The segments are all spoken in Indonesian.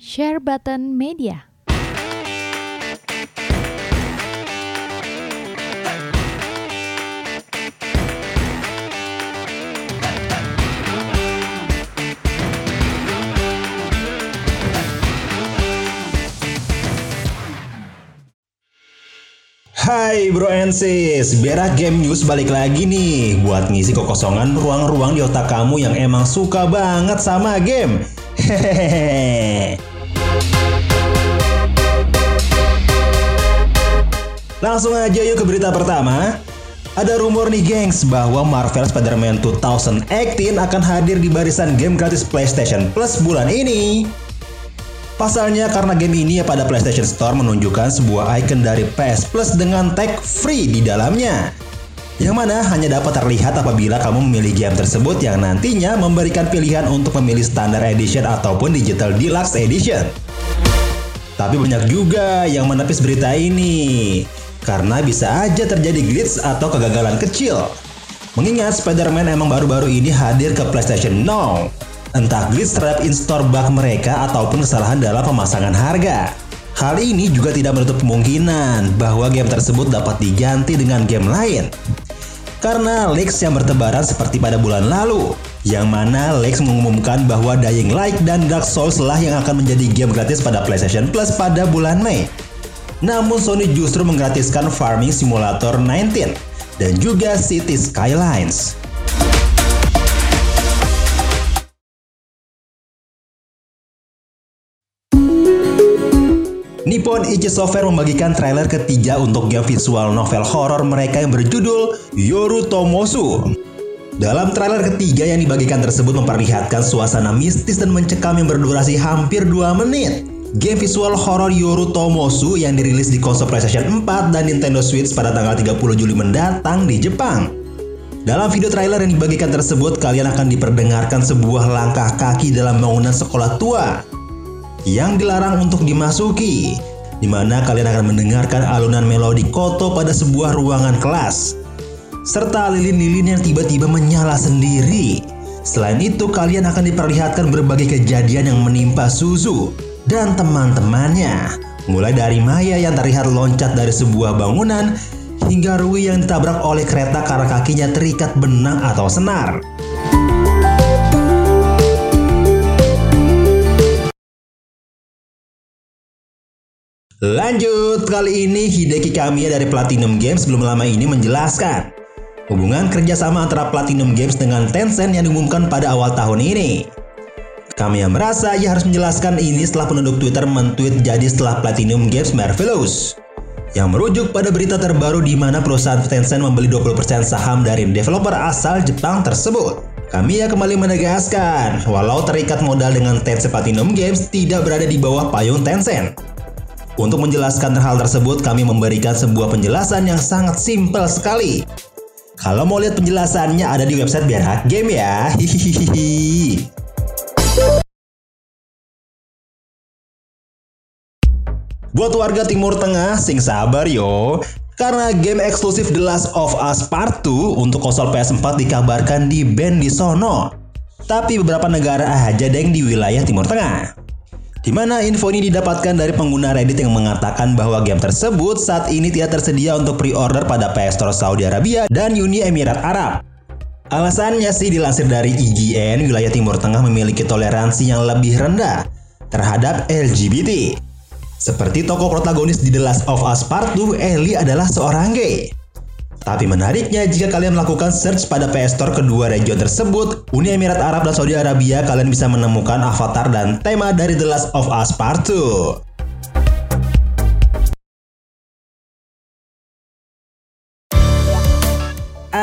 Share Button Media. Hai bro and sis, Berak Game News balik lagi nih buat ngisi kekosongan ruang-ruang di otak kamu yang emang suka banget sama game. Hehehe. Langsung aja yuk ke berita pertama. Ada rumor nih gengs bahwa Marvel Spider-Man 2018 akan hadir di barisan game gratis PlayStation Plus bulan ini. Pasalnya karena game ini ya pada PlayStation Store menunjukkan sebuah icon dari PS Plus dengan tag free di dalamnya. Yang mana hanya dapat terlihat apabila kamu memilih game tersebut yang nantinya memberikan pilihan untuk memilih Standard Edition ataupun Digital Deluxe Edition. Tapi banyak juga yang menepis berita ini. Karena bisa aja terjadi glitch atau kegagalan kecil. Mengingat Spider-Man emang baru-baru ini hadir ke PlayStation Now. Entah glitch terhadap in-store bug mereka ataupun kesalahan dalam pemasangan harga. Hal ini juga tidak menutup kemungkinan bahwa game tersebut dapat diganti dengan game lain. Karena leaks yang bertebaran seperti pada bulan lalu, yang mana leaks mengumumkan bahwa Dying Light dan Dark Souls lah yang akan menjadi game gratis pada PlayStation Plus pada bulan Mei. Namun Sony justru menggratiskan Farming Simulator 19 dan juga City Skylines. Nippon Ichi Software membagikan trailer ketiga untuk game visual novel horor mereka yang berjudul Yoru Tomosu. Dalam trailer ketiga yang dibagikan tersebut memperlihatkan suasana mistis dan mencekam yang berdurasi hampir 2 menit. Game visual horor Yoru Tomosu yang dirilis di konsol PlayStation 4 dan Nintendo Switch pada tanggal 30 Juli mendatang di Jepang. Dalam video trailer yang dibagikan tersebut, kalian akan diperdengarkan sebuah langkah kaki dalam bangunan sekolah tua yang dilarang untuk dimasuki, di mana kalian akan mendengarkan alunan melodi koto pada sebuah ruangan kelas, serta lilin-lilin yang tiba-tiba menyala sendiri. Selain itu, kalian akan diperlihatkan berbagai kejadian yang menimpa Suzu dan teman-temannya. Mulai dari Maya yang terlihat loncat dari sebuah bangunan, hingga Rui yang ditabrak oleh kereta karena kakinya terikat benang atau senar. Lanjut, kali ini Hideki Kamiya dari Platinum Games belum lama ini menjelaskan hubungan kerjasama antara Platinum Games dengan Tencent yang diumumkan pada awal tahun ini. Kamiya merasa ia harus menjelaskan ini setelah penduduk Twitter mentweet jadi setelah Platinum Games Marvelous yang merujuk pada berita terbaru di mana perusahaan Tencent membeli 20% saham dari developer asal Jepang tersebut. Kamiya kembali menegaskan, walau terikat modal dengan Tencent Platinum Games tidak berada di bawah payung Tencent. Untuk menjelaskan hal tersebut, kami memberikan sebuah penjelasan yang sangat simpel sekali. Kalau mau lihat penjelasannya ada di website Biar Hak Game ya. Hihihi. Buat warga Timur Tengah, sing sabar yo. Karena game eksklusif The Last of Us Part 2 untuk konsol PS4 dikabarkan di ban di sono. Tapi beberapa negara aja deng di wilayah Timur Tengah. Di mana info ini didapatkan dari pengguna Reddit yang mengatakan bahwa game tersebut saat ini tidak tersedia untuk pre-order pada PS Store Saudi Arabia dan Uni Emirat Arab. Alasannya sih dilansir dari IGN, wilayah Timur Tengah memiliki toleransi yang lebih rendah terhadap LGBT. Seperti tokoh protagonis di The Last of Us Part 2, Ellie adalah seorang gay. Tapi menariknya, jika kalian melakukan search pada PS Store kedua region tersebut, Uni Emirat Arab dan Saudi Arabia, kalian bisa menemukan avatar dan tema dari The Last of Us Part 2.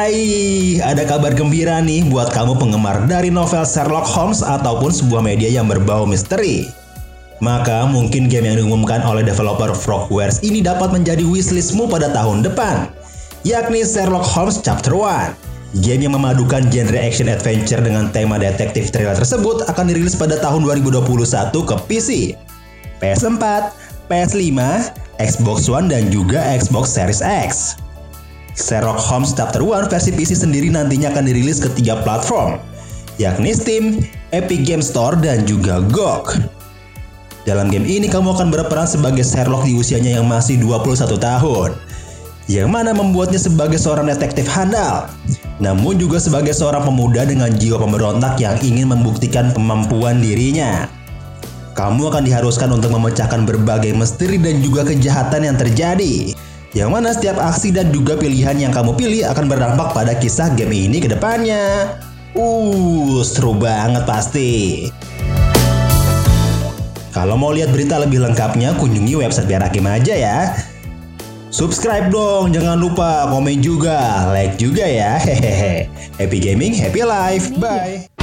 Ai, ada kabar gembira nih buat kamu penggemar dari novel Sherlock Holmes ataupun sebuah media yang berbau misteri. Maka mungkin game yang diumumkan oleh developer Frogwares ini dapat menjadi wishlistmu pada tahun depan yakni Sherlock Holmes Chapter 1. Game yang memadukan genre action adventure dengan tema detektif thriller tersebut akan dirilis pada tahun 2021 ke PC, PS4, PS5, Xbox One, dan juga Xbox Series X. Sherlock Holmes Chapter 1 versi PC sendiri nantinya akan dirilis ke tiga platform, yakni Steam, Epic Game Store, dan juga GOG. Dalam game ini kamu akan berperan sebagai Sherlock di usianya yang masih 21 tahun. Yang mana membuatnya sebagai seorang detektif handal. Namun juga sebagai seorang pemuda dengan jiwa pemberontak yang ingin membuktikan kemampuan dirinya. Kamu akan diharuskan untuk memecahkan berbagai misteri dan juga kejahatan yang terjadi. Yang mana setiap aksi dan juga pilihan yang kamu pilih akan berdampak pada kisah game ini ke depannya. Uh, seru banget pasti. Kalau mau lihat berita lebih lengkapnya, kunjungi website Biar Hakim aja ya. Subscribe dong, jangan lupa komen juga, like juga ya. Hehehe. Happy gaming, happy life. Bye.